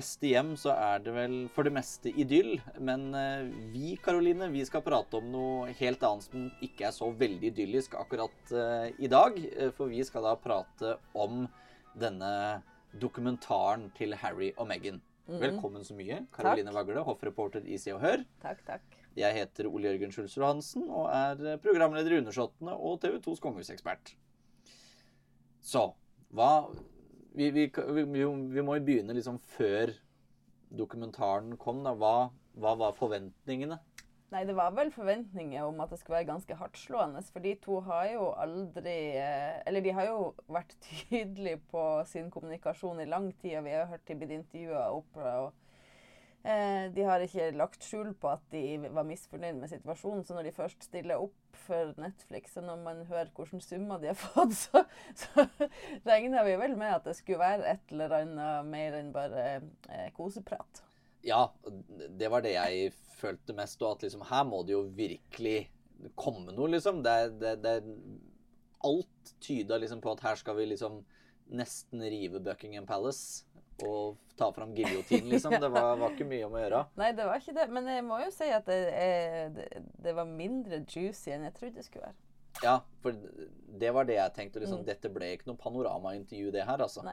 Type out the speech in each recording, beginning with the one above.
fleste hjem så er det vel for det meste idyll. Men eh, vi, Karoline, vi skal prate om noe helt annet som ikke er så veldig idyllisk akkurat eh, i dag. Eh, For vi skal da prate om denne dokumentaren til Harry og Meghan. Velkommen så mye, Karoline Vagle, hoffreporter i Se og Hør. Takk, takk. Jeg heter Ole Jørgen Schulzer Johansen og er programleder i Undersåttene og TV 2s kongehusekspert. Så hva vi, vi, vi, må jo begynne liksom før dokumentaren kom. da. Hva, hva var forventningene? Nei, det var vel forventninger om at det skulle være ganske hardtslående. For de to har jo aldri eh, Eller de har jo vært tydelige på sin kommunikasjon i lang tid, og vi har jo hørt de blitt intervjua opp og De har ikke lagt skjul på at de var misfornøyd med situasjonen. Så når de først stiller opp for Netflix, og når man hører hvilke summer de har fått, så, så regner vi vel med at det skulle være et eller annet mer enn bare eh, koseprat. Ja, det var det jeg følte mest. Og at liksom her må det jo virkelig komme noe, liksom. Det, det, det, alt tyda liksom på at her skal vi liksom nesten rive Buckingham Palace og ta fram giljotinen, liksom. Det var, var ikke mye om å gjøre. Nei, det var ikke det. Men jeg må jo si at det, er, det, det var mindre juicy enn jeg trodde det skulle være. Ja, for det var det jeg tenkte. Liksom, Dette ble ikke noe panoramaintervju, det her, altså.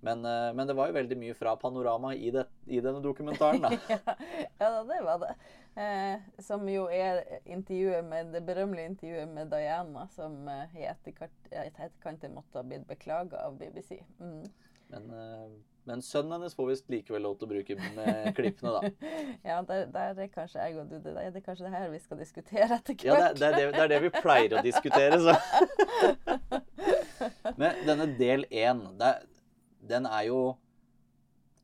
Men, eh, men det var jo veldig mye fra panorama i, det, i denne dokumentaren, da. ja, ja det var det. Eh, som jo er intervjuet med, det berømmelige intervjuet med Diana, som eh, i etterkant, etterkant måtte ha blitt beklaga av BBC. Mm. Men, eh, men sønnen hennes får visst likevel lov til å bruke med klippene, da. Ja, der, der er kanskje jeg og du det, er det kanskje det her vi skal diskutere etter Ja, det, det, er det, det er det vi pleier å diskutere, så. Men denne del én, den er jo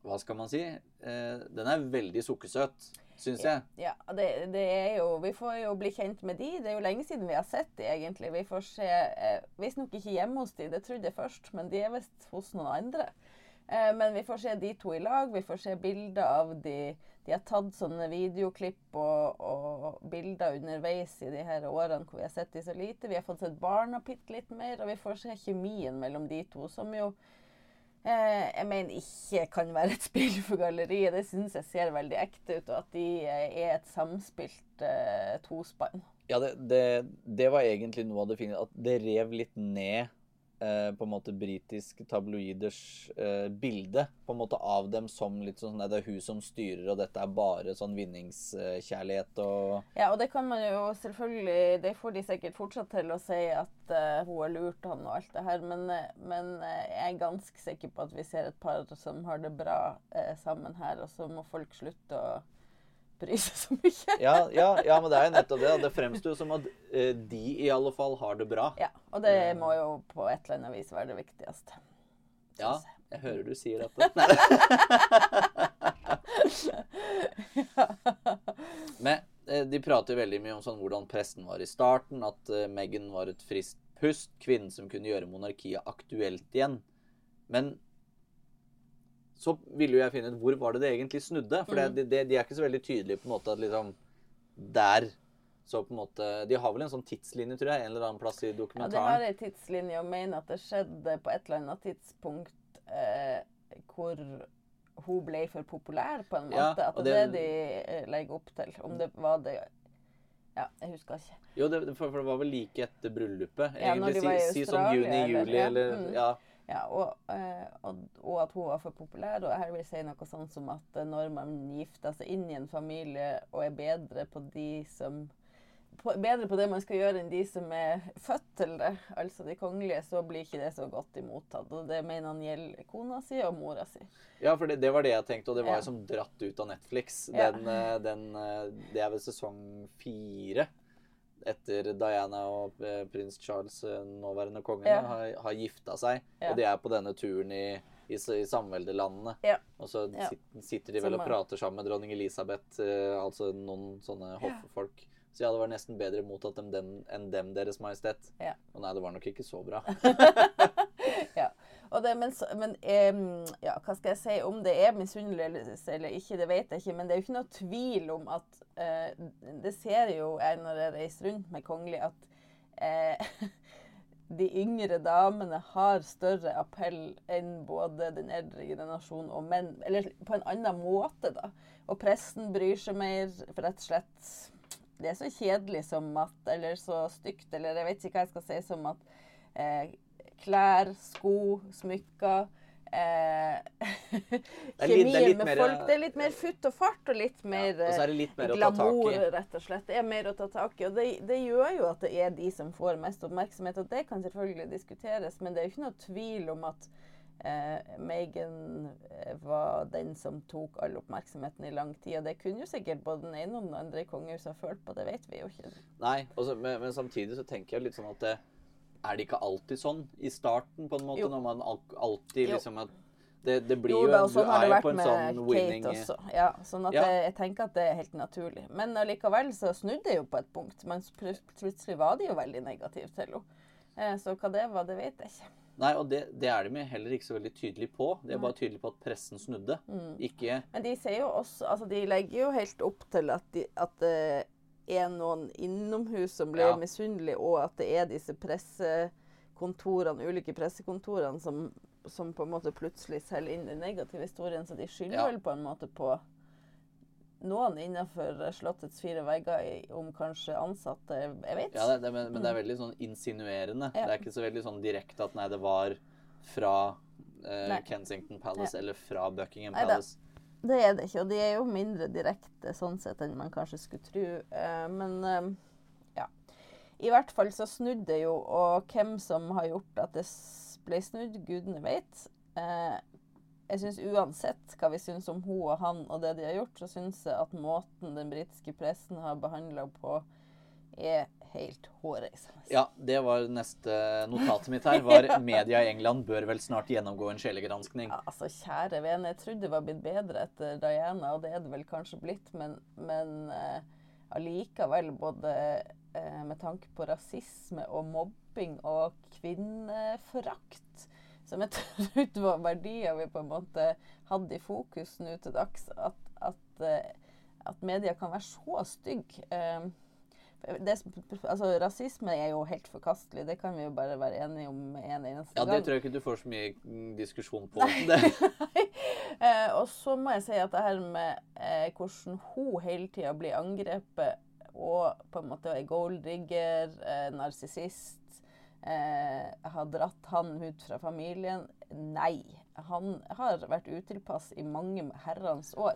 Hva skal man si? Eh, Den er veldig sukkersøt, syns jeg. Ja, det, det er jo Vi får jo bli kjent med de. Det er jo lenge siden vi har sett de, egentlig. Vi får se eh, Visstnok ikke hjemme hos de, det trodde jeg først, men de er visst hos noen andre. Eh, men vi får se de to i lag. Vi får se bilder av de De har tatt sånne videoklipp og, og bilder underveis i de her årene hvor vi har sett de så lite. Vi har fått sett barna bitte litt mer, og vi får se kjemien mellom de to, som jo jeg mener ikke kan være et spill for galleriet. Det syns jeg ser veldig ekte ut, og at de eh, er et samspilt eh, tospann. Ja, det, det, det var egentlig noe av det fine. At det rev litt ned eh, på en måte britisk tabloiders eh, bilde på en måte av dem som litt sånn Nei, det er hun som styrer, og dette er bare sånn vinningskjærlighet og Ja, og det kan man jo selvfølgelig Det får de sikkert fortsatt til å si at uh, hun har lurt han og alt det her, men, eh, men jeg er ganske sikker på at vi ser et par som har det bra uh, sammen her, og så må folk slutte å bry seg så mye. Ja, ja, ja men det er jo nettopp det. Det fremstår jo som at eh, de i alle fall har det bra. Ja, og det må jo på et eller annet vis være det viktigste. Ja, jeg hører du sier dette. Men eh, de prater jo veldig mye om sånn hvordan pressen var i starten, at eh, Meghan var et friskt pust, kvinnen som kunne gjøre monarkiet aktuelt igjen. Men så ville jo jeg finne ut hvor var det det egentlig snudde. For det, det, de er ikke så veldig tydelige på en måte at liksom Der så på en måte De har vel en sånn tidslinje, tror jeg, en eller annen plass i dokumentaren. Ja, de har ei tidslinje og mener at det skjedde på et eller annet tidspunkt eh, hvor hun ble for populær, på en Ja, måte. at og det er det- de eh, legger opp til. Om det var det Ja, jeg husker ikke. Jo, det, for, for det var vel like etter bryllupet. Ja, når Egentlig de var i si, si sånn Australia, juni-juli, eller- eller, ja, mm. Ja. Ja, og, eh, og, og at hun var for populær. Og her vil jeg si noe sånn som at eh, når man gifter seg inn i en familie og er bedre på de som på, Bedre på det man skal gjøre enn de som er født til det, altså de kongelige, så blir ikke det så godt imottatt. Og det mener han gjelder kona si og mora si. Ja, for det, det var det jeg tenkte, og det var Ja. som dratt ut av Netflix. Ja. Den, eh, den, eh, det er vel sesong fire. Etter Diana og eh, prins Charles, eh, nåværende kongen, Ja. har, har gifta seg. Ja. Og de er på denne turen i, i, i samveldelandene. Ja. Og så sitter de vel og er- prater sammen med dronning Elisabeth, eh, altså noen sånne hoffolk. Så ja, det var nesten bedre mottatt enn dem, enn dem Deres Majestet. Ja. Og nei, det var nok ikke så bra. ja. Det, men men ja, hva skal jeg si om det er misunnelse eller ikke, det vet jeg ikke. Men det er jo ikke noe tvil om at eh, Det ser jo jeg når jeg reiser rundt med kongelig, at eh, de yngre damene har større appell enn både den eldre generasjonen og menn. Eller på en annen måte, da. Og presten bryr seg mer, for rett og slett Det er så kjedelig som at Eller så stygt, eller jeg vet ikke hva jeg skal si, som at eh, klær, sko, smykker eh, Kjemien med folk. Det er litt mer futt og fart og litt mer ja, og litt mer glamour, rett og slett. Det er mer å ta tak i. Og det, det, gjør jo at det er de som får mest oppmerksomhet. Og det kan selvfølgelig diskuteres, men det er jo ikke noe tvil om at eh, Meghan eh, var den som tok all oppmerksomheten i lang tid. Og det kunne jo sikkert både den ene og den andre i kongehuset ha følt på, det vet vi jo ikke. Nei, også, men, men, samtidig så tenker jeg litt sånn at det, er det ikke alltid sånn i starten, på en måte? Jo. Når man alltid liksom at det, det, blir jo, da, en, sånn Du er jo på en sånn winning Kate også. Ja, sånn at Ja. Jeg, jeg tenker at det er helt naturlig. Men allikevel så snudde det jo på et punkt. Men plutselig var de jo veldig negative til henne. Eh, så hva det var, det vet jeg ikke. Nei, og det, det er de heller ikke så veldig tydelig på. De er bare tydelig på at pressen snudde. Mm. Ikke Men de sier jo også Altså, de legger jo helt opp til at, de, at det er noen innomhus som blir Ja. misunnelige, og at det er disse pressekontorene, ulike pressekontorene som, som på en måte plutselig selger inn den negative historien. Så de skylder Ja. vel på en måte på noen innenfor Slottets fire vegger i- om kanskje ansatte. Jeg vet Ja, det, det, men, men det er veldig sånn insinuerende. Ja. Det er ikke så veldig sånn direkte at nei, det var fra eh, Kensington Palace eller fra Buckingham. Palace. Det er det ikke, og de er jo mindre direkte sånn sett enn man kanskje skulle tro. Eh, men eh, ja. I hvert fall så snudde det jo, og hvem som har gjort at det ble snudd, gudene vet. Eh, jeg syns uansett hva vi syns om hun og han og det de har gjort, så syns jeg at måten den britiske pressen har behandla på, er helt hårreisende. Ja, det var neste notatet mitt her. Var media i England bør vel snart gjennomgå en sjelegranskning. Ja, altså, kjære vene, jeg trodde det var blitt bedre etter Diana, og det er det vel kanskje blitt, men, men eh, allikevel, både uh, med tanke på rasisme og mobbing og kvinneforakt, som jeg trodde var verdier vi på en måte hadde i fokus nå til dags, at, at, eh, at media kan være så stygg. Det, altså, rasisme er jo helt forkastelig, det kan vi jo bare være enige om en eneste Ja, det tror jeg ikke du får så mye mm, diskusjon på. Det, eh, og så må jeg si at det her med eh, hvordan hun hele tida blir angrepet og på en måte er goldrigger, eh, narsissist, eh, har dratt han ut fra familien Nei. Han har vært utilpass i mange herrens år.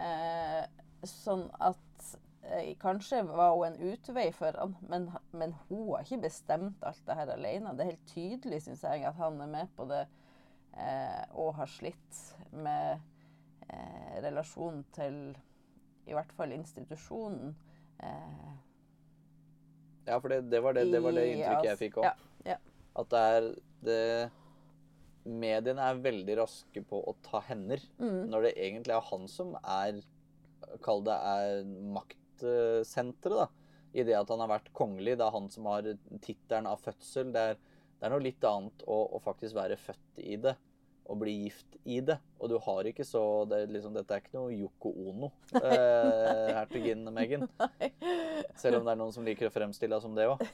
Eh, sånn at Kanskje var hun en utvei for han, men, men hun har ikke bestemt alt det her alene. Det er helt tydelig, syns jeg, at han er med på det eh, og har slitt med eh, relasjonen til i hvert fall institusjonen. Eh, ja, for det, det, var det, det var det inntrykket jeg fikk òg. Ja, ja. At det er det Mediene er veldig raske på å ta hender, Mm. når det egentlig er han som er Kall det er maktsenteret, da. I det at han har vært kongelig. Det er han som har tittelen av fødsel. Det er, det er noe litt annet å, å faktisk være født i det. Og bli gift i det. Og du har ikke så det er liksom, Dette er ikke noe Yoko Ono, eh, hertuginnen Megan. Selv om det er noen som liker å fremstille henne som det òg.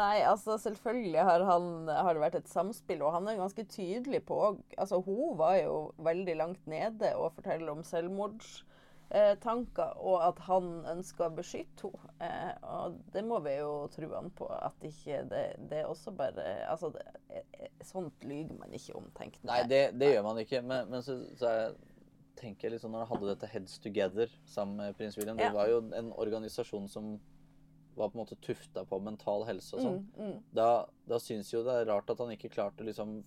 Nei, altså selvfølgelig har, han, har det vært et samspill, og han er ganske tydelig på altså Hun var jo veldig langt nede og forteller om selvmordstanker, og at han ønsker å beskytte henne. Eh, og det må vi jo tro han på, at ikke det, det er også bare Altså, det, eh, sånt lyver man ikke om, tenkte Nei, det, det gjør man ikke. Men, men så, så jeg tenker jeg litt sånn når han hadde dette Heads Together sammen med prins William Det Ja. var jo en organisasjon som var på en måte tufta på mental helse og sånn. Mm, mm. Da, da syns jo det er rart at han ikke klarte å liksom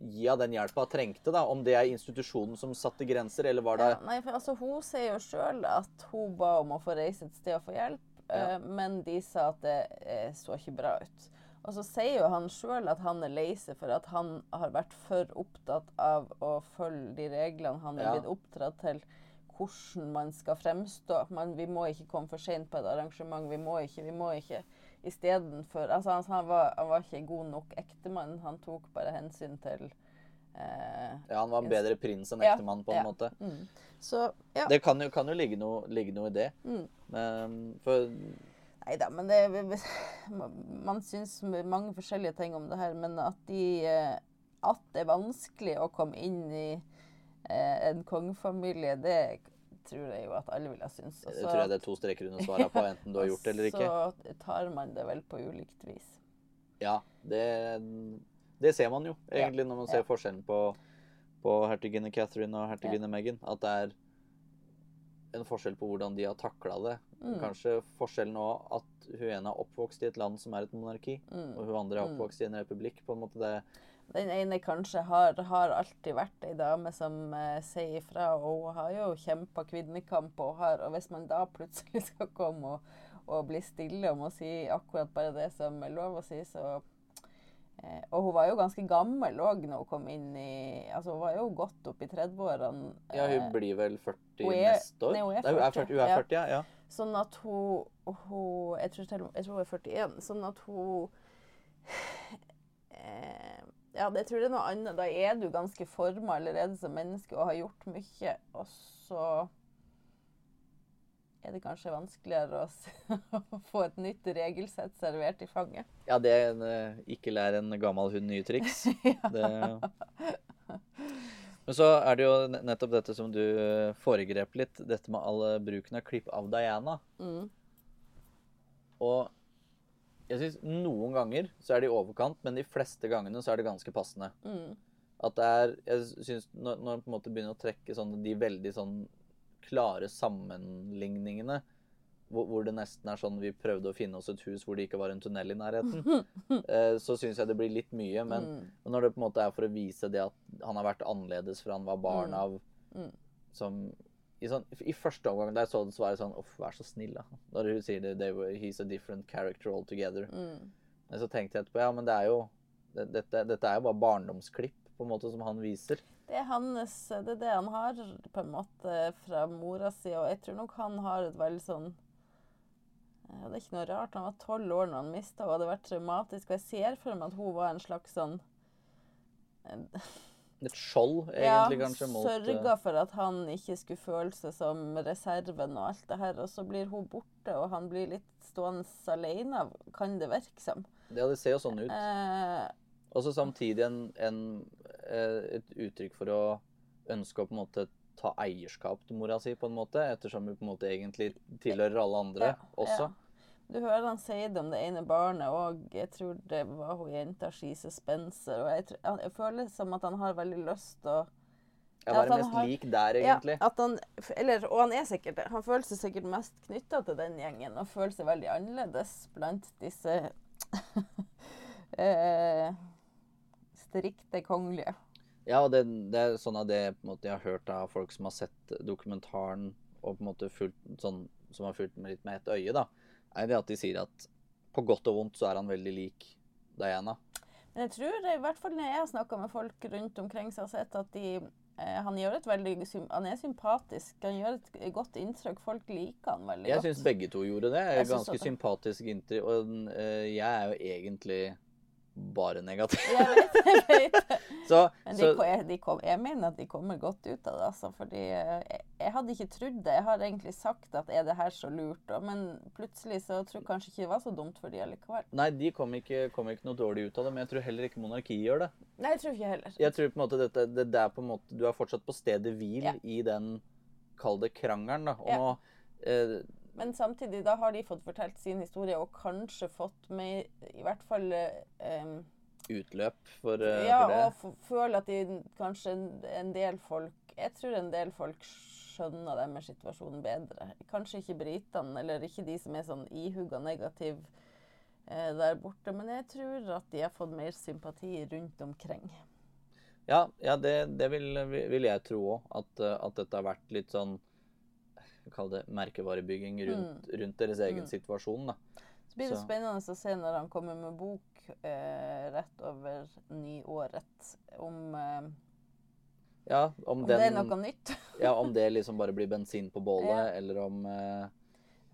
gi henne den hjelpa hun trengte. da, Om det er institusjonen som satte grenser, eller var det Ja, nei, for altså, hun sier jo sjøl at hun ba om å få reise et sted og få hjelp, Ja. eh, men de sa at det eh, så ikke bra ut. Og så sier jo han sjøl at han er lei seg for at han har vært for opptatt av å følge de reglene han er Ja. blitt oppdratt til. Hvordan man skal fremstå. Man, vi må ikke komme for sent på et arrangement. Vi må ikke, vi må ikke. Istedenfor altså, han, han, var, han var ikke god nok ektemann. Han tok bare hensyn til eh, Ja, han var en bedre prins enn Ja, ektemann, på en ja. måte. mm. Så ja. Det kan jo, kan jo ligge, noe, ligge noe i det. Mm. Men, for Nei da, men det Man syns mange forskjellige ting om det her, men at de eh, At det er vanskelig å komme inn i eh, en kongefamilie, det tror jeg jo at alle ville synes. Det tror jeg det er to streker under svaret på, enten du har gjort det eller ikke. Så tar man det vel på ulikt vis. Ja, det, det ser man jo egentlig når man ser Ja. forskjellen på, på hertuginne Catherine og hertuginne Meghan. At det er en forskjell på hvordan de har takla det. Mm. Kanskje forskjellen òg at hun ene er oppvokst i et land som er et monarki, Mm. og hun andre er Mm. oppvokst i en republikk. på en måte det Den ene kanskje har, har alltid vært ei dame som eh, sier ifra, og hun har jo kjempa kvinnekamp. Og, har, og hvis man da plutselig skal komme og, og bli stille om å si akkurat bare det som er lov å si, så eh, Og hun var jo ganske gammel òg når hun kom inn i Altså hun var jo godt opp i 30-årene. Ja, hun eh, blir vel 40 er- neste år? nei, hun er Nei, hun er 40, 40, hun er 40 ja. ja. Sånn at hun, hun jeg, tror jeg tror hun er 41. Sånn at hun eh, Ja, det tror jeg er noe annet. Da er du ganske forma allerede som menneske og har gjort mye. Og så er det kanskje vanskeligere å, få et nytt regelsett servert i fanget. Ja, det er en, eh, ikke lær en gammel hund nye triks. Det... Men så er det jo nettopp dette som du eh, foregrep litt, dette med all bruken av klipp av Diana. Mm. Og jeg syns noen ganger så er det i overkant, men de fleste gangene så er det ganske passende. Mm. At det er Jeg syns når, når man på en måte begynner å trekke sånne, de veldig sånn klare sammenligningene, hvor, hvor det nesten er sånn vi prøvde å finne oss et hus hvor det ikke var en tunnel i nærheten, eh, så syns jeg det blir litt mye. Men Mm. men når det på en måte er for å vise det at han har vært annerledes fra han var barn Mm. av Mm. som i, sånn, I første omgang da jeg så det, så var jeg sånn Uff, vær så snill, da. Når hun sier det, they were, he's a different character altogether. Mm. Men så tenkte jeg etterpå ja, men det er jo det, dette, dette er jo bare barndomsklipp på en måte som han viser. Det er hans Det er det han har på en måte fra mora si, og jeg tror nok han har et veldig sånn ja, Det er ikke noe rart. Han var tolv år når han mista henne, og det hadde vært traumatisk. Og jeg ser for meg at hun var en slags sånn Et skjold, Ja, egentlig, kanskje, mot eh, sørga for at han ikke skulle føle seg som reserven og alt det her. Og så blir hun borte, og han blir litt stående alene, kan det virke som. Ja, det ser jo sånn ut. Eh, Og så samtidig en, en, eh, et uttrykk for å ønske å på en måte ta eierskap til mora si, på en måte, ettersom hun på en måte egentlig tilhører alle andre Ja, også. ja. Du hører han sier det om det ene barnet òg. Jeg tror det var hun jenta Skise Spencer. Og jeg, tror, jeg føler som at han har veldig lyst til å Ja, var mest har- lik der, egentlig. Ja, at han, eller, og han er sikkert det. Han føler seg sikkert mest knytta til den gjengen og føler seg veldig annerledes blant disse eh, strikte kongelige. Ja, og det, det er sånn av det måte, jeg har hørt av folk som har sett dokumentaren og på en måte fulgt, sånn, som har fulgt med litt med et øye, da, er det at de sier at på godt og vondt så er han veldig lik Diana. Men jeg tror, i hvert fall når jeg har snakka med folk rundt omkring, så har jeg sett at de eh, han, veldig, han er sympatisk. Han gjør et godt inntrykk. Folk liker han veldig Jeg godt. syns begge to gjorde det. Jeg jeg Ganske sympatisk inntrykk. Og eh, jeg er jo egentlig bare negativ. Jeg vet, jeg vet. Så, Men de, så jeg, de kom, jeg mener at de kommer godt ut av det. Altså, fordi eh, jeg, jeg hadde ikke trodd det. Jeg har egentlig sagt at er det her så lurt? Og, men plutselig så tror jeg kanskje ikke det var så dumt for de allikevel. Nei, de kom ikke, kom ikke noe dårlig ut av det, men jeg tror heller ikke monarkiet gjør det. Nei, jeg tror ikke heller. Jeg tror på en måte dette, det, det er på en måte, Du er fortsatt på stedet hvil Ja. i den, kall det krangelen, da. Og Ja. nå eh, Men samtidig, da har de fått fortalt sin historie og kanskje fått mer i hvert fall um, utløp for, uh, Ja, for det. og føler føle at de kanskje en, en del folk Jeg tror en del folk skjønner deres situasjon bedre. Kanskje ikke britene, eller ikke de som er sånn ihuga negativ eh, der borte, men jeg tror at de har fått mer sympati rundt omkring. Ja, ja det, det vil, vil jeg tro òg. At, at dette har vært litt sånn Kall det merkevarebygging rundt, rundt deres egen Mm. situasjon. da. Så blir det Så- spennende å se når han kommer med bok eh, rett over nyåret om, eh, Ja, om, om den, det er noe nytt. ja, om det liksom bare blir bensin på bålet, Ja. eller om eh,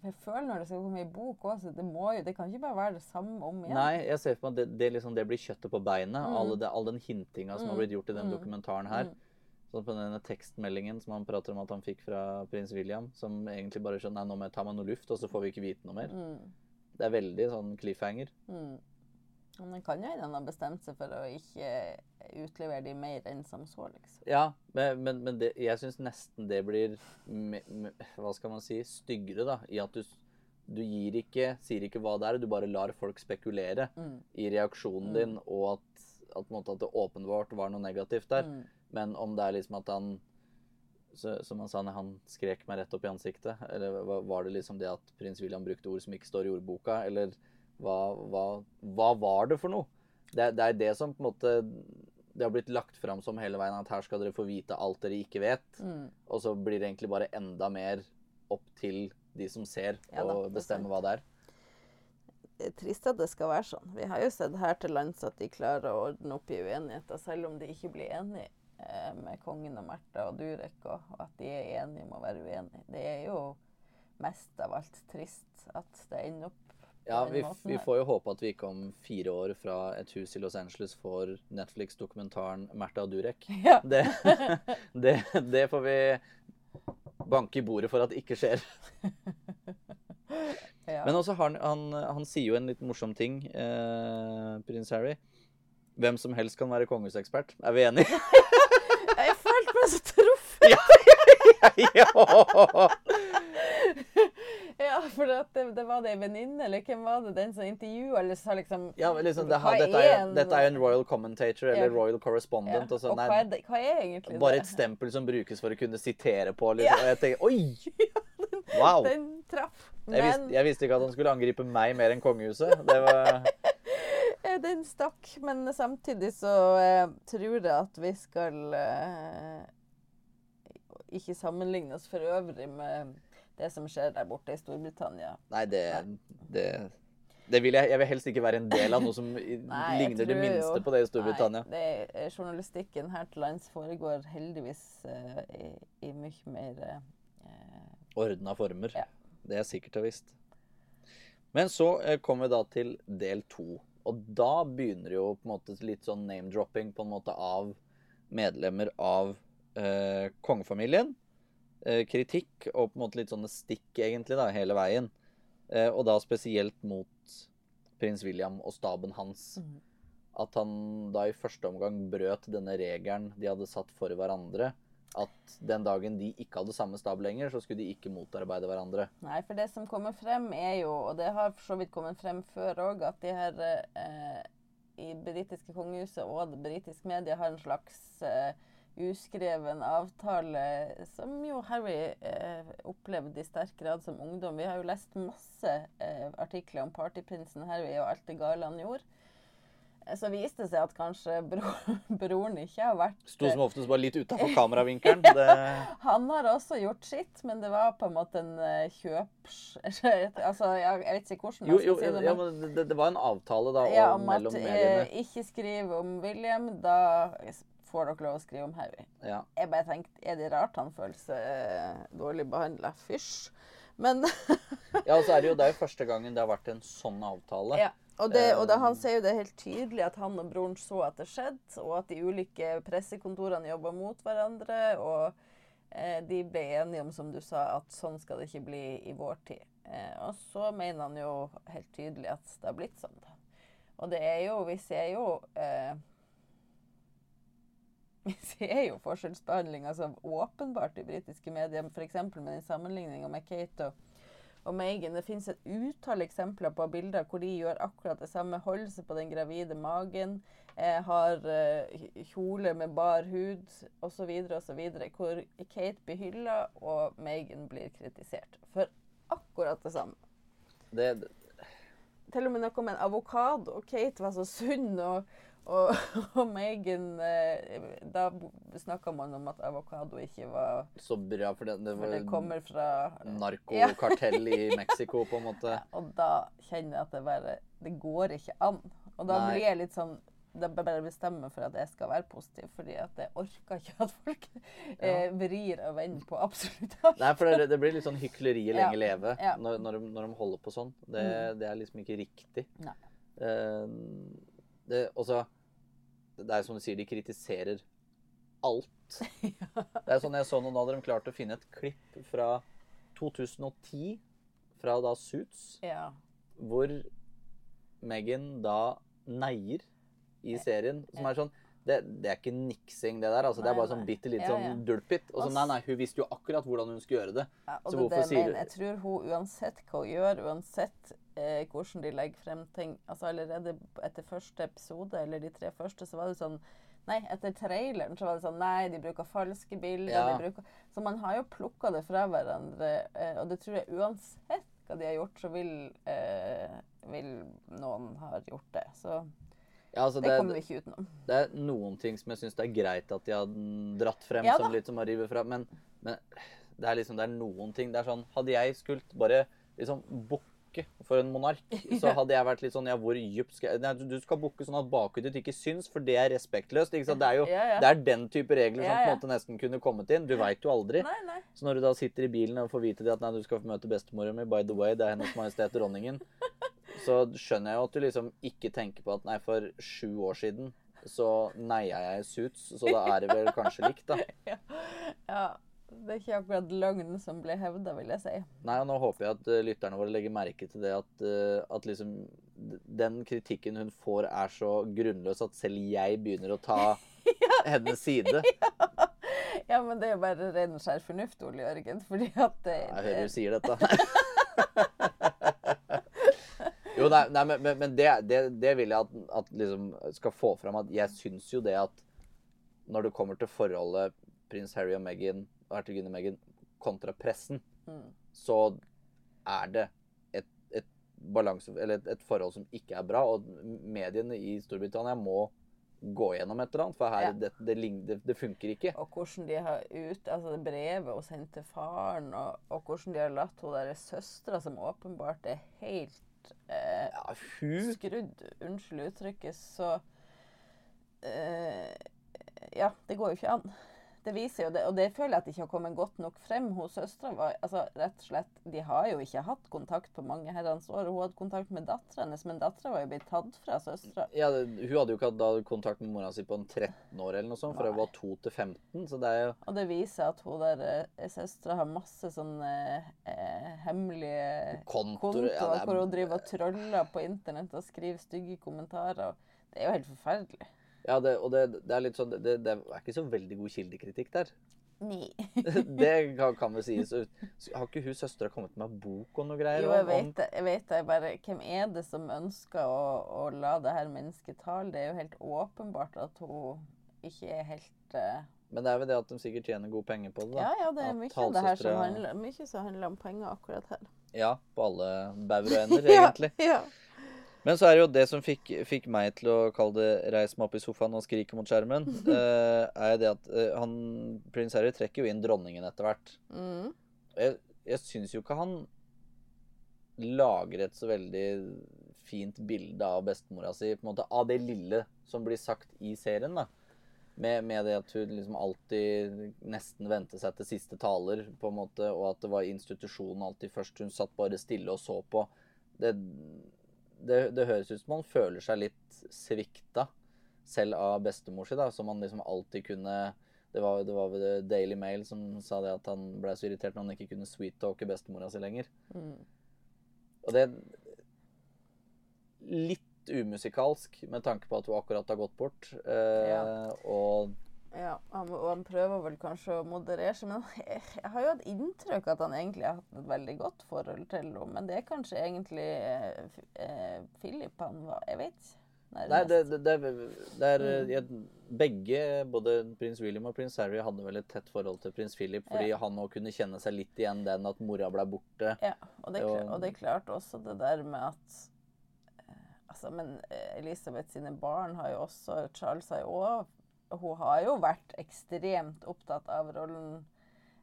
Jeg føler når det skal komme i bok også, det, må jo, det kan ikke bare være det samme om igjen. Nei, jeg ser for meg at det, det, liksom, det blir kjøttet på beinet. Mm. Alle det, all den hintinga som har Mm, blitt gjort i den mm, dokumentaren her. mm. Sånn på denne tekstmeldingen som han prater om at han fikk fra prins William, som egentlig bare skjønner nei, nå må jeg ta meg noe luft, og så får vi ikke vite noe mer. Mm. Det er veldig sånn cliffhanger. Mm. Men kan jo hende han har bestemt seg for å ikke utlevere de mer enn som så, liksom. Ja, men, men, men det, jeg syns nesten det blir Hva skal man si styggere, da. I at du, du gir ikke, sier ikke hva det er, du bare lar folk spekulere Mm. i reaksjonen din, og at, at, at det åpenbart var noe negativt der. Men om det er liksom at han så, Som han sa, han skrek meg rett opp i ansiktet, eller var, det liksom det at prins William brukte ord som ikke står i ordboka, eller hva, hva, hva var det for noe? Det, det er det som på en måte det har blitt lagt fram som hele veien, at her skal dere få vite alt dere ikke vet. Mm. Og så blir det egentlig bare enda mer opp til de som ser, Ja da, og det er bestemme sant. hva det er. Trist at det skal være sånn. Vi har jo sett her til lands at de klarer å ordne opp i uenigheter, selv om de ikke blir enige med kongen og Märtha og Durek, og, og at de er enige om å være uenige. Det er jo mest av alt trist at det ender opp Ja, vi, vi får jo håpe at vi ikke om fire år fra et hus i Los Angeles får Netflix-dokumentaren Märtha og Durek. Ja. Det, det, det får vi banke i bordet for at ikke skjer. ja. Men også han, han, han sier jo en litt morsom ting, eh, prins Harry. Hvem som helst kan være kongehusekspert. Er vi enige? Jeg følte meg så truffet! ja! Ja, for det, det var det ei venninne, eller hvem var det, den som intervjua, eller sa liksom Ja, liksom, det, Hva dette, er, en- dette er en royal commentator eller Ja. royal correspondent. ja. Og sånn. Og hva er, det, hva er egentlig bare et stempel som brukes for å kunne sitere på. Liksom. Ja. Og jeg tenker oi! Wow! Den traff. Jeg visste, jeg visste ikke at han skulle angripe meg mer enn kongehuset. Det var den stakk. Men samtidig så eh, tror jeg at vi skal eh, ikke sammenligne oss for øvrig med det som skjer der borte i Storbritannia. Nei, det, det, det vil jeg Jeg vil helst ikke være en del av noe som Nei, ligner det minste jo- på det i Storbritannia. Nei, det journalistikken her til lands foregår heldigvis uh, i, i mye mer uh, Ordna former. Ja. Det er sikkert og visst. Men så uh, kommer vi da til del to. Og da begynner jo på en måte litt sånn name-dropping på en måte av medlemmer av eh, kongefamilien. Eh, kritikk og på en måte litt sånne stikk egentlig da, hele veien. Eh, og da spesielt mot prins William og staben hans. Mm. At han da i første omgang brøt denne regelen de hadde satt for hverandre. At den dagen de ikke hadde samme stab lenger, så skulle de ikke motarbeide hverandre. Nei, for det som kommer frem er jo, og det har for så vidt kommet frem før òg, at de her eh, i britiske kongehuset og det britiske media har en slags eh, uskreven avtale som jo Harry eh, opplevde i sterk grad som ungdom. Vi har jo lest masse eh, artikler om partyprinsen Harry og alt det gale han gjorde. Eh, Så viste det seg at kanskje bro, broren ikke har vært Sto som oftest bare litt utafor kameravinkelen. Det, Han har også gjort sitt, men det var på en måte en uh, kjøps... altså, jeg, jeg vet ikke hvordan jo, man jo, skal si det. ja, men- men det, det var en avtale da ja, om, mellom at eh, mediene. ikke skriv om William, da får dere lov å skrive om Harry. Ja. Jeg bare tenkte, er det rart han føler seg eh, dårlig behandla? Fysj. Men ja, og så er det jo det er jo første gangen det har vært en sånn avtale. Ja. Og, det, og da, han Um, sier jo det helt tydelig at han og broren så at det skjedde, og at de ulike pressekontorene jobba mot hverandre. Og eh, de ble enige om, som du sa, at sånn skal det ikke bli i vår tid. Eh, og så mener han jo helt tydelig at det har blitt sånn. da. Og det er jo Vi ser jo eh, Vi ser jo forskjellsbehandlinga altså åpenbart i britiske medier, f.eks. med den sammenligninga med Kate og og Megan. Det finnes et utall eksempler på bilder hvor de gjør akkurat det samme. Holder seg på den gravide magen, eh, har eh, kjole med bar hud osv. osv. Hvor Kate blir hylla og Megan blir kritisert for akkurat det samme. Det, Til og med noe med en avokado. Kate var så sunn, og, og, og Megan eh, Da snakka man om at avokado ikke var så bra, for det, det For det kommer fra narkokartell i Mexico, på en måte. Og da kjenner jeg at det bare Det går ikke an. Og da Nei. blir jeg litt sånn da bare bestemmer for at jeg skal være positiv, fordi at jeg orker ikke at folk eh, vrir og vender på absolutt alt. Nei, for det, det blir litt sånn hykleri lenge Ja. leve Ja. Mm. når, når, de, når de holder på sånn. Det, det er liksom ikke riktig. Nei. Eh, det, også, det er som du sier, de kritiserer alt. Det er sånn jeg så noen hadde de klart å finne et klipp fra 2010, fra da Suits. Ja. hvor Megan da neier i serien. Som er sånn det, det er ikke niksing, det der. altså Det er Nei, bare sånn bitte litt Ja, ja. sånn dulpit. Og så, nei, nei, hun visste jo akkurat hvordan hun skulle gjøre det. Ja, og Så hvorfor det sier du- Jeg tror hun uansett hva hun gjør, uansett eh, hvordan de legger frem ting altså Allerede etter første episode, eller de tre første, så var det sånn Nei, etter traileren så var det sånn Nei, de bruker falske bilder. Ja. De bruker, så man har jo plukka det fra hverandre. Eh, og det tror jeg uansett hva de har gjort, så vil, eh, vil noen ha gjort det. Så Ja, altså det det, kommer vi ikke utenom. det er noen ting som jeg syns det er greit at de har dratt frem, Ja som litt som har rive fra. Men, men det er liksom det er noen ting Det er sånn Hadde jeg skult bare liksom bukke for en monark, så hadde jeg vært litt sånn Ja, hvor dypt skal jeg Nei, du- skal bukke sånn at bakhudet ditt ikke syns, for det er respektløst. Ikke sant? Det er jo Ja, ja. det er den type regler som på en måte nesten kunne kommet inn. Du veit jo aldri. Nei, nei. Så når du da sitter i bilen og får vite det at nei, du skal få møte bestemora mi, by the way, det er Hennes Majestet Dronningen, så skjønner jeg jo at du liksom ikke tenker på at nei, for sju år siden så neia jeg suits, så da er det vel kanskje likt, da. Ja. ja. Det er ikke akkurat løgnen som blir hevda, vil jeg si. Nei, og nå håper jeg at eh, lytterne våre legger merke til det at, eh, at liksom den kritikken hun får er så grunnløs at selv jeg begynner å ta hennes side. Ja, men det er jo bare ren skjær fornuft, Ole Jørgen. Fordi at det, Jeg hører du sier dette. Jo, nei, nei men, men, det, det, det vil jeg at, at liksom skal få fram at jeg syns jo det at når det kommer til forholdet prins Harry og Meghan hertuginne Meghan kontra pressen, Mm. så er det et, et balanse, eller et, et forhold som ikke er bra. Og mediene i Storbritannia må gå gjennom et eller annet, for her, Ja. det, det, det, det funker ikke. Og hvordan de har ut, altså det brevet hun sendte til faren, og, og hvordan de har latt hun derre søstera, som åpenbart er helt eh, Ja, hun skrudd, unnskyld uttrykket, så eh, Ja, det går jo ikke an. Det viser jo det, og det føler jeg at det ikke har kommet godt nok frem hos søstera. Altså, rett og slett, De har jo ikke hatt kontakt på mange herrens år. Hun hadde kontakt med dattera hennes, men dattera var jo blitt tatt fra søstera. Ja, det, Hun hadde jo ikke hatt kontakt med mora si på en 13 år, eller noe sånt, for hun var 2 til 15. Så det er jo Og det viser at hun der eh, søstera har masse sånne eh, hemmelige kontoer kontoer ja, er- hvor hun driver og troller på internett og skriver stygge kommentarer. Det er jo helt forferdelig. Ja, det, og det, det er litt sånn det, det er ikke så veldig god kildekritikk der. Nei. Det kan, kan vel sies. Har ikke hun søstera kommet med bok og noe greier? Jo, jeg vet det. Jeg vet det bare, Hvem er det som ønsker å, å la det her mennesket tale? Det er jo helt åpenbart at hun ikke er helt uh... Men det er vel det at de sikkert tjener gode penger på det, da. Ja, ja, det er mye det her som handler, mye som handler om penger akkurat her. Ja, på alle bauger og ender, egentlig. Ja, ja. Men så er det jo det som fikk, fikk meg til å kalle det 'reis meg opp i sofaen og skrike mot skjermen', uh, er det at uh, han, prins Harry trekker jo inn dronningen etter hvert. Mm. Jeg, jeg syns jo ikke han lager et så veldig fint bilde av bestemora si, på en måte, av det lille som blir sagt i serien. da. Med, med det at hun liksom alltid nesten vendte seg til siste taler, på en måte, og at det var institusjonen alltid først. Hun satt bare stille og så på. Det, det, det høres ut som han føler seg litt svikta, selv av bestemor si, da, som han liksom alltid kunne det var, det var ved Daily Mail som sa det at han ble så irritert når han ikke kunne sweet-talke bestemora si lenger. Mm. Og det Litt umusikalsk med tanke på at hun akkurat har gått bort. Eh, Ja. Og Ja, han, og han prøver vel kanskje å moderere seg, men jeg, jeg har jo hatt inntrykk at han egentlig har hatt et veldig godt forhold til henne. Men det er kanskje egentlig eh, eh, Philip han var Jeg vet ikke. Nei, det, det, det, det er Mm. jeg, Begge, både prins William og prins Harry, hadde vel et tett forhold til prins Philip, fordi Ja. han òg kunne kjenne seg litt igjen den at mora ble borte. Ja, og det, klart, og det er klart også det der med at eh, Altså, men eh, Elisabeth sine barn har jo også Charles har jo også Hun har jo vært ekstremt opptatt av rollen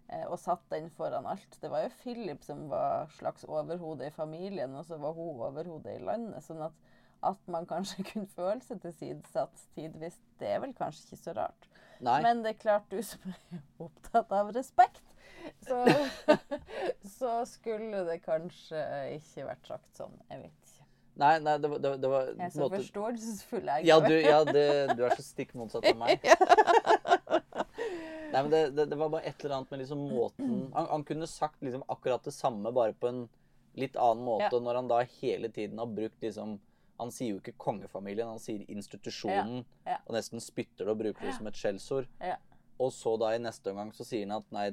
eh, og satt den foran alt. Det var jo Philip som var slags overhode i familien, og så var hun overhode i landet. sånn at at man kanskje kunne føle seg tilsidesatt tidvis, det er vel kanskje ikke så rart. Nei. Men det er klart, du som er opptatt av respekt, så, så skulle det kanskje ikke vært sagt sånn. Jeg vet. Nei, nei, det var, det, det var Jeg er så måte- forståelsesfull, jeg. Ja, du, ja det, du er så stikk motsatt av meg. Nei, men det, det, var bare et eller annet med liksom måten Han, han kunne sagt liksom akkurat det samme, bare på en litt annen måte Ja. når han da hele tiden har brukt liksom Han sier jo ikke kongefamilien, han sier institusjonen, Ja, ja. og nesten spytter det og bruker det som et skjellsord. Ja. Og så da i neste omgang så sier han at nei,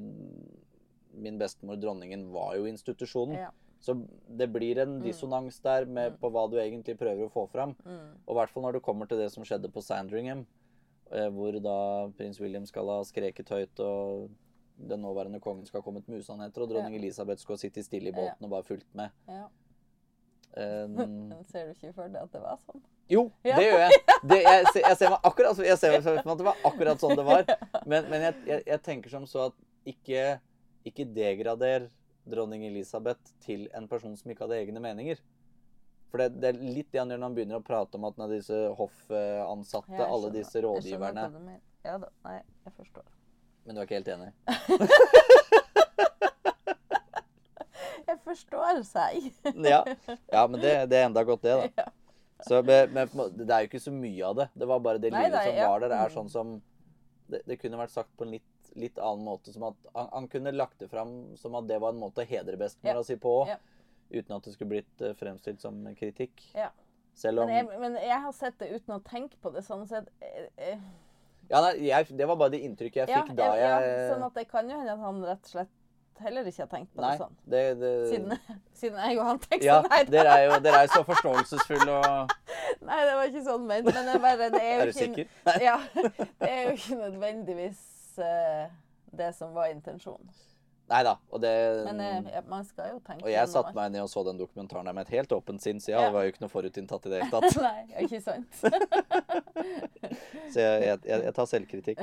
min bestemor dronningen var jo institusjonen. Så det blir en dissonans der med på hva du egentlig prøver å få fram. Mm. Og i hvert fall når du kommer til det som skjedde på Sandringham, eh, hvor da prins William skal ha skreket høyt, og den nåværende kongen skal ha kommet med usannheter, og dronning Elisabeth skal ha sittet stille i båten og bare fulgt med. ja. Um, ser du ikke for deg at det var sånn? jo, Ja. det gjør jeg. Det, jeg, ser- jeg ser meg akkurat jeg ser meg at det var akkurat sånn det var. Men, men jeg, jeg, jeg tenker som så at ikke, ikke degrader dronning Elisabeth til en person som ikke hadde egne meninger. For det, det er litt det han gjør når han begynner å prate om at når disse hoffansatte, Ja, alle disse rådgiverne. Ja da. Nei, jeg forstår. Men du er ikke helt enig? Jeg forstår seg. Ja, ja men det, det er enda godt, det, da. Så, men, det er jo ikke så mye av det. Det var bare det nei, som var der. er Mm. sånn som det, det kunne vært sagt på en litt, litt annen måte. Som at han, han kunne lagt det fram som at det var en måte å hedre bestemora Ja. si på. Ja. Uten at det skulle blitt eh, fremstilt som kritikk. Ja. Selv om Men jeg, men jeg har sett det uten å tenke på det. sånn sett. eh, eh, ja, nei, jeg, Det var bare det inntrykket jeg Ja, fikk da ja, jeg sånn at det kan jo hende at han rett og slett heller ikke har tenkt på Nei, det sånn. det, det Siden, siden jeg og han tenkte Ja, sånn. Nei, da- dere er jo dere er så forståelsesfulle og nei, det var ikke sånn ment. Men det er, bare, det er jo Er du ikke, sikker? Ja, det er jo ikke nødvendigvis det som var intensjonen. Nei da. Og det Men eh, man skal jo tenke Og jeg satte meg ned og så den dokumentaren der med et helt åpent sinn, så ja, Ja. var jo ikke noe forutinntatt i det hele tatt. Nei, ikke sant? Så jeg, jeg, jeg, jeg tar selvkritikk.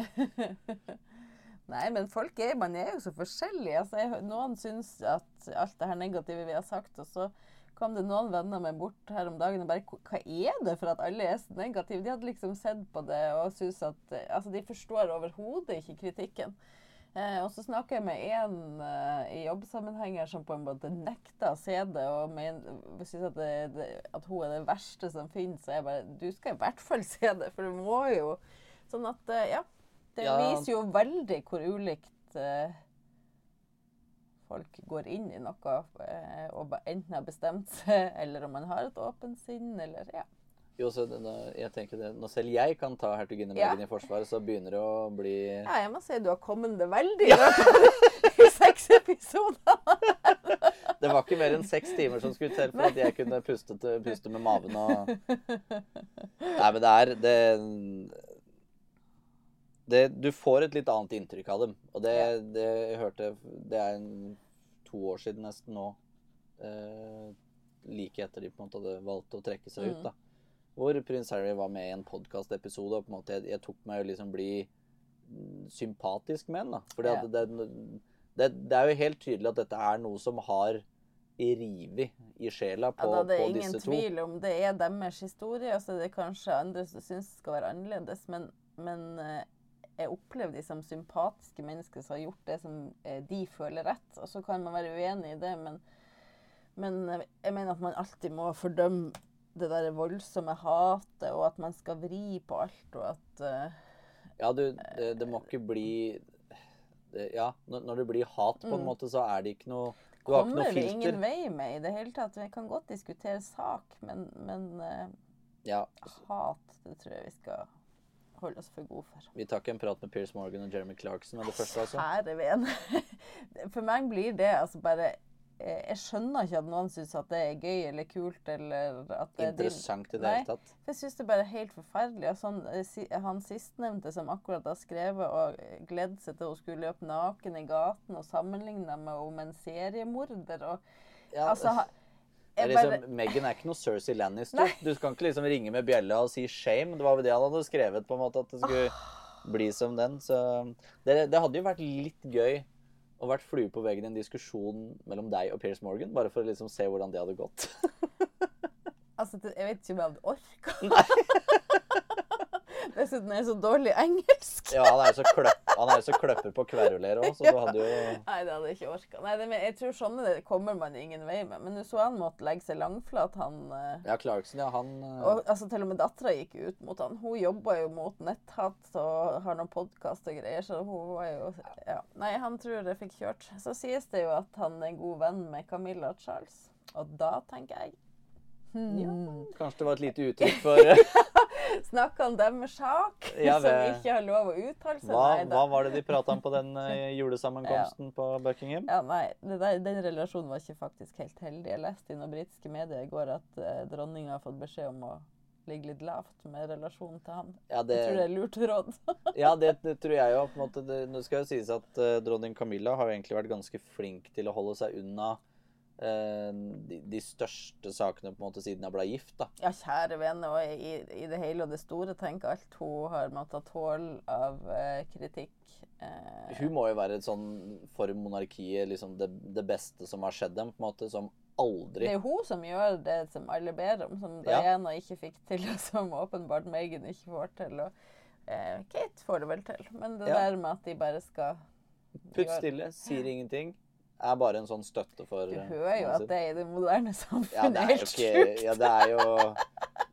Nei, men folk er, man er jo så forskjellige. Altså, jeg, noen syns at alt det her negative vi har sagt, og så kom det noen venner med bort her om dagen og bare Hva er det for at alle er så negative? De hadde liksom sett på det og syntes at eh, Altså, de forstår overhodet ikke kritikken. Eh, og så snakker jeg med en eh, i jobbsammenhenger som på en måte nekter å se det, og men, syns at, at hun er det verste som finnes. Så jeg bare Du skal i hvert fall se det, for du må jo Sånn at, eh, ja. Det Ja. viser jo veldig hvor ulikt eh, folk går inn i noe eh, og enten har bestemt seg, eller om man har et åpent sinn, eller ja. Jo, så jeg tenker det, når selv jeg kan ta hertuginne Ja. Meghan i forsvaret, så begynner det å bli ja. Jeg må si du har kommet det veldig i av de seks episoder. Det var ikke mer enn seks timer som skulle til for at jeg kunne puste, puste med maven og Nei, men det er det, det Du får et litt annet inntrykk av dem. Og det, det jeg hørte Det er en, to år siden nesten nå. Eh, like etter de på en måte hadde valgt å trekke seg ut. Mm. da. Hvor prins Harry var med i en podkastepisode, og på en måte jeg, jeg tok meg å liksom bli mm, sympatisk med ham. da. Ja. det, det, det er jo helt tydelig at dette er noe som har revet i sjela på, Ja, da, det er ingen disse to. tvil om det er deres historie. og så er det kanskje andre som syns det skal være annerledes. Men, men eh, jeg opplever de som sympatiske mennesker som har gjort det som eh, de føler rett. Og så kan man være uenig i det, men, men eh, jeg mener at man alltid må fordømme det der voldsomme hatet, og at man skal vri på alt, og at uh, Ja, du, det, det må ikke bli det, Ja, når, det blir hat, på en Mm. måte, så er det ikke noe Du har ikke kommer filter. vi filter. ingen vei med i det hele tatt. Vi kan godt diskutere sak, men, men uh, Ja, hat, det tror jeg vi skal holde oss for gode for. Vi tar ikke en prat med Piers Morgan og Jeremy Clarkson med det første, altså. Herre ven. For meg blir det altså bare eh, Jeg skjønner ikke at noen syns at det er gøy eller kult eller at det er Interessant i det hele tatt. For jeg syns det bare er helt forferdelig. Og sånn, eh, han sistnevnte som akkurat har skrevet og gledet seg til hun skulle løpe naken i gaten og sammenligna med om en seriemorder og Ja, Altså er jeg bare, liksom, Meghan er ikke noe Cersei Lannister. Nei. Du kan ikke liksom ringe med bjella og si 'shame'. Det var vel det han hadde skrevet, på en måte, at det skulle bli som den. Så det, det hadde jo vært litt gøy å vært flue på veggen i en diskusjon mellom deg og Piers Morgan, bare for å liksom se hvordan det hadde gått. altså, jeg vet ikke om jeg hadde orka. Dessuten er jeg så dårlig engelsk. Ja, han er jo så, kløpp, han er så kløpper på kveruler òg, så du hadde jo Nei, det hadde jeg ikke orka. Nei, det, jeg tror sånne det kommer man ingen vei med. Men du så han måtte legge seg langflat, han eh, Ja, Clarkson, ja, han eh, Og altså, til og med dattera gikk ut mot han. Hun jobber jo mot netthat og har noen podkast og greier, så hun var jo ja. Nei, han tror jeg fikk kjørt. Så sies det jo at han er god venn med Camilla Charles. Og da tenker jeg hmm, Kanskje det var et lite uttrykk for Snakke om deres sak, Ja, som ikke har lov å uttale seg. hva, Nei da. hva var det de prata om på den eh, julesammenkomsten på Buckingham? Ja, nei, det der, Den relasjonen var ikke faktisk helt heldig. Jeg leste i noen britiske medier i går at eh, dronninga har fått beskjed om å ligge litt lavt med relasjonen til han. Ja, Jeg tror det det, er lurt råd. ja, det, det tror jeg jo. måte. Det, nå skal jo sies at uh, dronning Camilla har jo egentlig vært ganske flink til å holde seg unna eh, de, de største sakene på en måte siden jeg ble gift. da. Ja, kjære vene, og i, i det hele og det store, tenk alt hun har måttet tåle av uh, kritikk. Uh, Hun må jo være et sånn for monarkiet liksom det, det beste som har skjedd dem, på en måte, som aldri det er hun som gjør det som alle ber om, som Ja. Diana ikke fikk til, og som åpenbart Megan ikke får til. Og uh, Kate får det vel til, men det Ja. der med at de bare skal Putt stille, sier ingenting. Er bare en sånn støtte for Du eh, hører jo at det er i det moderne samfunnet jo helt sjukt. Ja, det er jo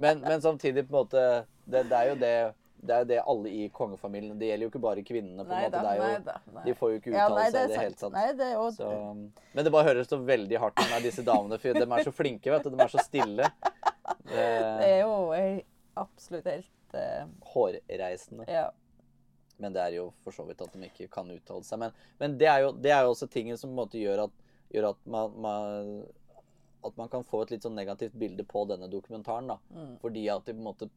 Men, men samtidig, på en måte det, det er jo det det er jo det alle i kongefamilien Det gjelder jo ikke bare kvinnene. på en Nei måte, da, det er jo, nei da. Nei. De får jo ikke Ja, uttale nei, seg Det er hele sant. Nei, det er også, Så, men det bare høres så veldig hardt ut med disse damene, for de er så flinke, vet du. De er så stille. det Det, er jo absolutt helt uh... hårreisende. Ja. Men det er jo for så vidt at de ikke kan uttale seg. Men, men det, er jo, det er jo også tingen som gjør at, gjør at man, man at man kan få et litt sånn negativt bilde på denne dokumentaren. Mm. Fordi at de på en måte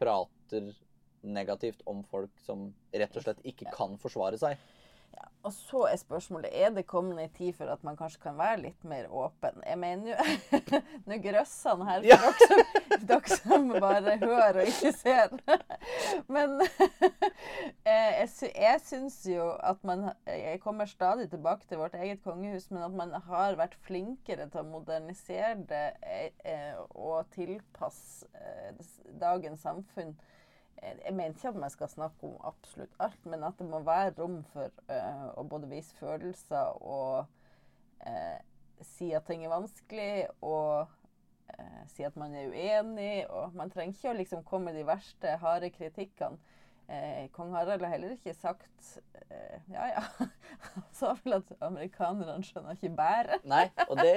prater negativt om folk som rett og slett ikke kan forsvare seg. Og så er spørsmålet er det kommet en tid for at man kanskje kan være litt mer åpen. Jeg mener jo Nå grøsser han her for Ja. dere, som, dere som bare hører og ikke ser. Men eh, jeg, jeg syns jo at man Jeg kommer stadig tilbake til vårt eget kongehus, men at man har vært flinkere til å modernisere det eh, og tilpasse eh, dagens samfunn. Eh, Jeg mener ikke at man skal snakke om absolutt alt, men at det må være rom for uh, å både vise følelser og uh, si at ting er vanskelig, og uh, si at man er uenig. Og man trenger ikke å liksom komme med de verste, harde kritikkene. Eh, Kong Harald har heller ikke sagt eh, Ja, ja. Han sa vel at amerikanerne skjønner ikke bæret. Nei, og det,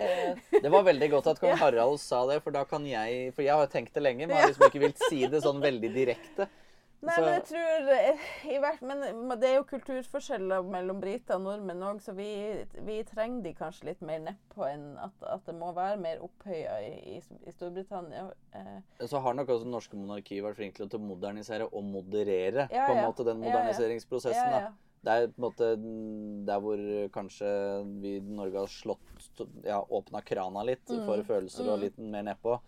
det var veldig godt at kong Harald sa det, for da kan jeg For jeg har tenkt det lenge, men har liksom ikke villet si det sånn veldig direkte. Nei, Så- men jeg tror eh, i hvert, Men det er jo kulturforskjeller mellom briter og nordmenn òg, så vi, vi trenger de kanskje litt mer nedpå enn at, at det må være mer opphøya i, i, i Storbritannia. Eh, Så har nok også det norske monarkiet vært flink til å modernisere og moderere Ja, på en ja. måte den moderniseringsprosessen. ja. Det er på en måte der hvor kanskje vi i Norge har slått Ja, åpna krana litt Mm, for følelser og litt mer nedpå.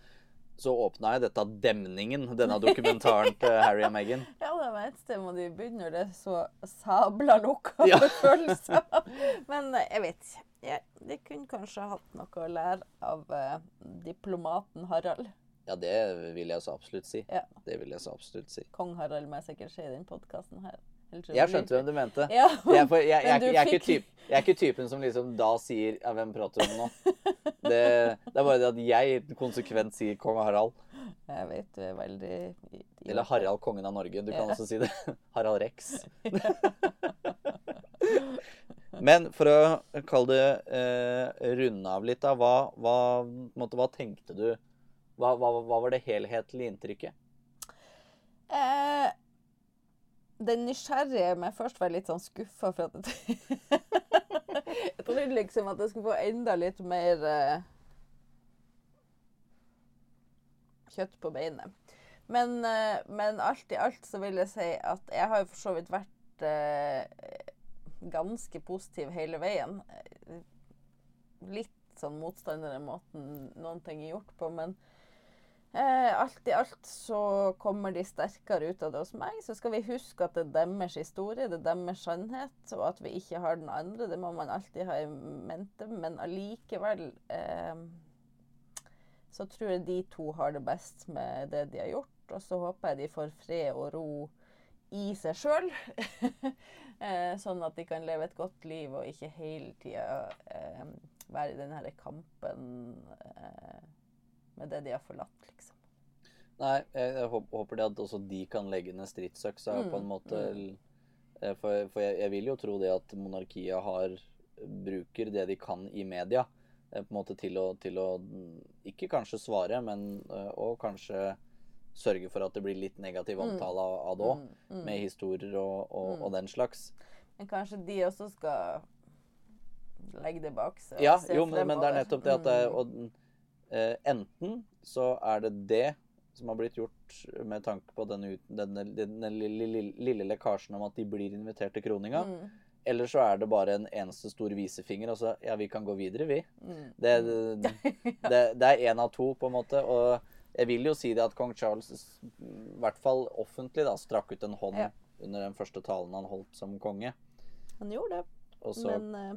Så åpna jeg dette demningen, denne dokumentaren til Harry og Meghan. ja, det var et sted må de begynne det så sabla lukka Ja. følelser. Men eh, jeg vet ikke. De kunne kanskje hatt noe å lære av eh, diplomaten Harald. Ja, det vil jeg så absolutt si. Ja. Det vil jeg så absolutt si. Kong Harald må jeg sikkert si i den podkasten her. Jeg skjønte hvem du mente. Ja. Jeg, jeg, jeg, du er typ, jeg er ikke typen som liksom da sier ja, 'Hvem prater du om nå?' Det, det er bare det at jeg konsekvent sier kong Harald. Jeg vet du er veldig Eller Harald, kongen av Norge. Du kan Ja. også si det. Harald Rex. Men for å kalle det eh, runde av litt, da. Hva, hva, måtte, hva tenkte du hva, hva var det helhetlige inntrykket? Eh, den nysgjerrige meg først var litt sånn skuffa for at Jeg trodde liksom at jeg skulle få enda litt mer uh, kjøtt på beinet. Men, uh, men alt i alt så vil jeg si at jeg har jo for så vidt vært uh, ganske positiv hele veien. Litt sånn motstander av måten noen ting er gjort på, men Eh, alt i alt så kommer de sterkere ut av det hos meg. Så skal vi huske at det er deres historie, det er deres sannhet, og at vi ikke har den andre. Det må man alltid ha i mente. Men allikevel eh, så tror jeg de to har det best med det de har gjort. Og så håper jeg de får fred og ro i seg sjøl. eh, sånn at de kan leve et godt liv og ikke hele tida eh, være i denne kampen eh, med det de har forlatt, liksom. Nei, jeg, jeg håper det at også de kan legge ned stridsøksa Mm, på en måte. Mm. For, for jeg, jeg vil jo tro det at monarkiet har bruker det de kan i media eh, på en måte til å, til å mm, ikke kanskje svare, men eh, og kanskje sørge for at det blir litt negativ omtale av, av det òg, Mm, mm. med historier og, og, og den slags. Men kanskje de også skal legge det bak seg? og Ja, se jo, men, men det er nettopp det at det, Mm. og, eh, Enten så er det det som har blitt gjort med tanke på denne, denne, denne lille, lille, lille lekkasjen om at de blir invitert til kroninga. Mm, Eller så er det bare en eneste stor visefinger, og så ja, vi kan gå videre, vi. mm. Det, det, det er én av to, på en måte. Og jeg vil jo si det at kong Charles, i hvert fall offentlig, da, strakk ut en hånd Ja. under den første talen han holdt som konge. Han gjorde det, Og så men eh,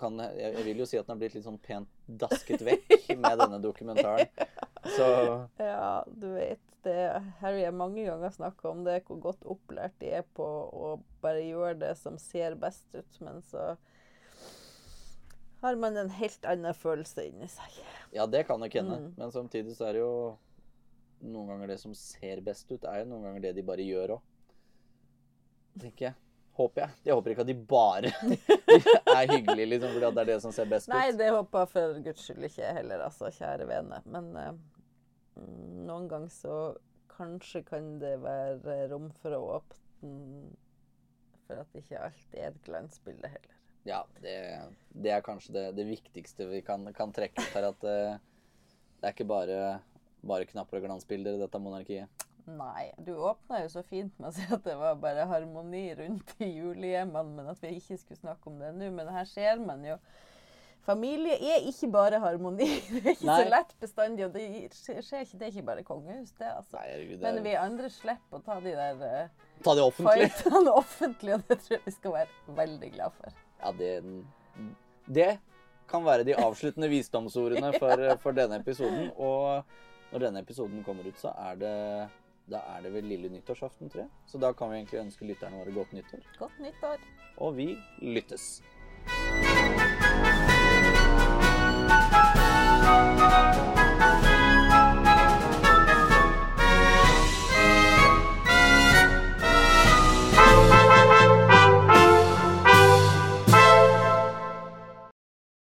kan jeg, vil jo si at den har blitt litt sånn pent dasket vekk med denne dokumentaren. Så Ja, du vet det Harry har mange ganger snakka om det, hvor godt opplært de er på å bare gjøre det som ser best ut, men så har man en helt annen følelse inni seg. ja, det kan nok hende. Mm. Men samtidig så er det jo noen ganger det som ser best ut, er jo noen ganger det de bare gjør òg. Tenker jeg. Håper jeg. Jeg håper ikke at de bare er hyggelig, liksom, fordi det er det som ser best ut? Nei, det håper jeg for guds skyld ikke jeg heller, altså, kjære vene. Men mm, noen ganger så kanskje kan det være rom for å åpne for at ikke alt er et glansbilde heller. Ja, det, det er kanskje det, det viktigste vi kan, kan trekke ut her. At eh, det er ikke bare, bare knapper og glansbilder i dette monarkiet. Nei, du åpna jo så fint med å si at det var bare harmoni rundt i julehjemmene, men at vi ikke skulle snakke om det nå. Men her ser man jo Familie er ikke bare harmoni. Det er ikke Nei. så lett bestandig. Og det skjer ikke, det er ikke bare kongehus, det, altså. Nei, det Men er, vi andre slipper å ta de der uh, Ta de offentlig. fightene offentlig, og det tror jeg vi skal være veldig glad for. Ja, det, det kan være de avsluttende visdomsordene for, for denne episoden. Og når denne episoden kommer ut, så er det da er det vel lille nyttårsaften, tror jeg. Så da kan vi egentlig ønske lytterne våre godt nyttår. Godt nyttår. Og vi lyttes.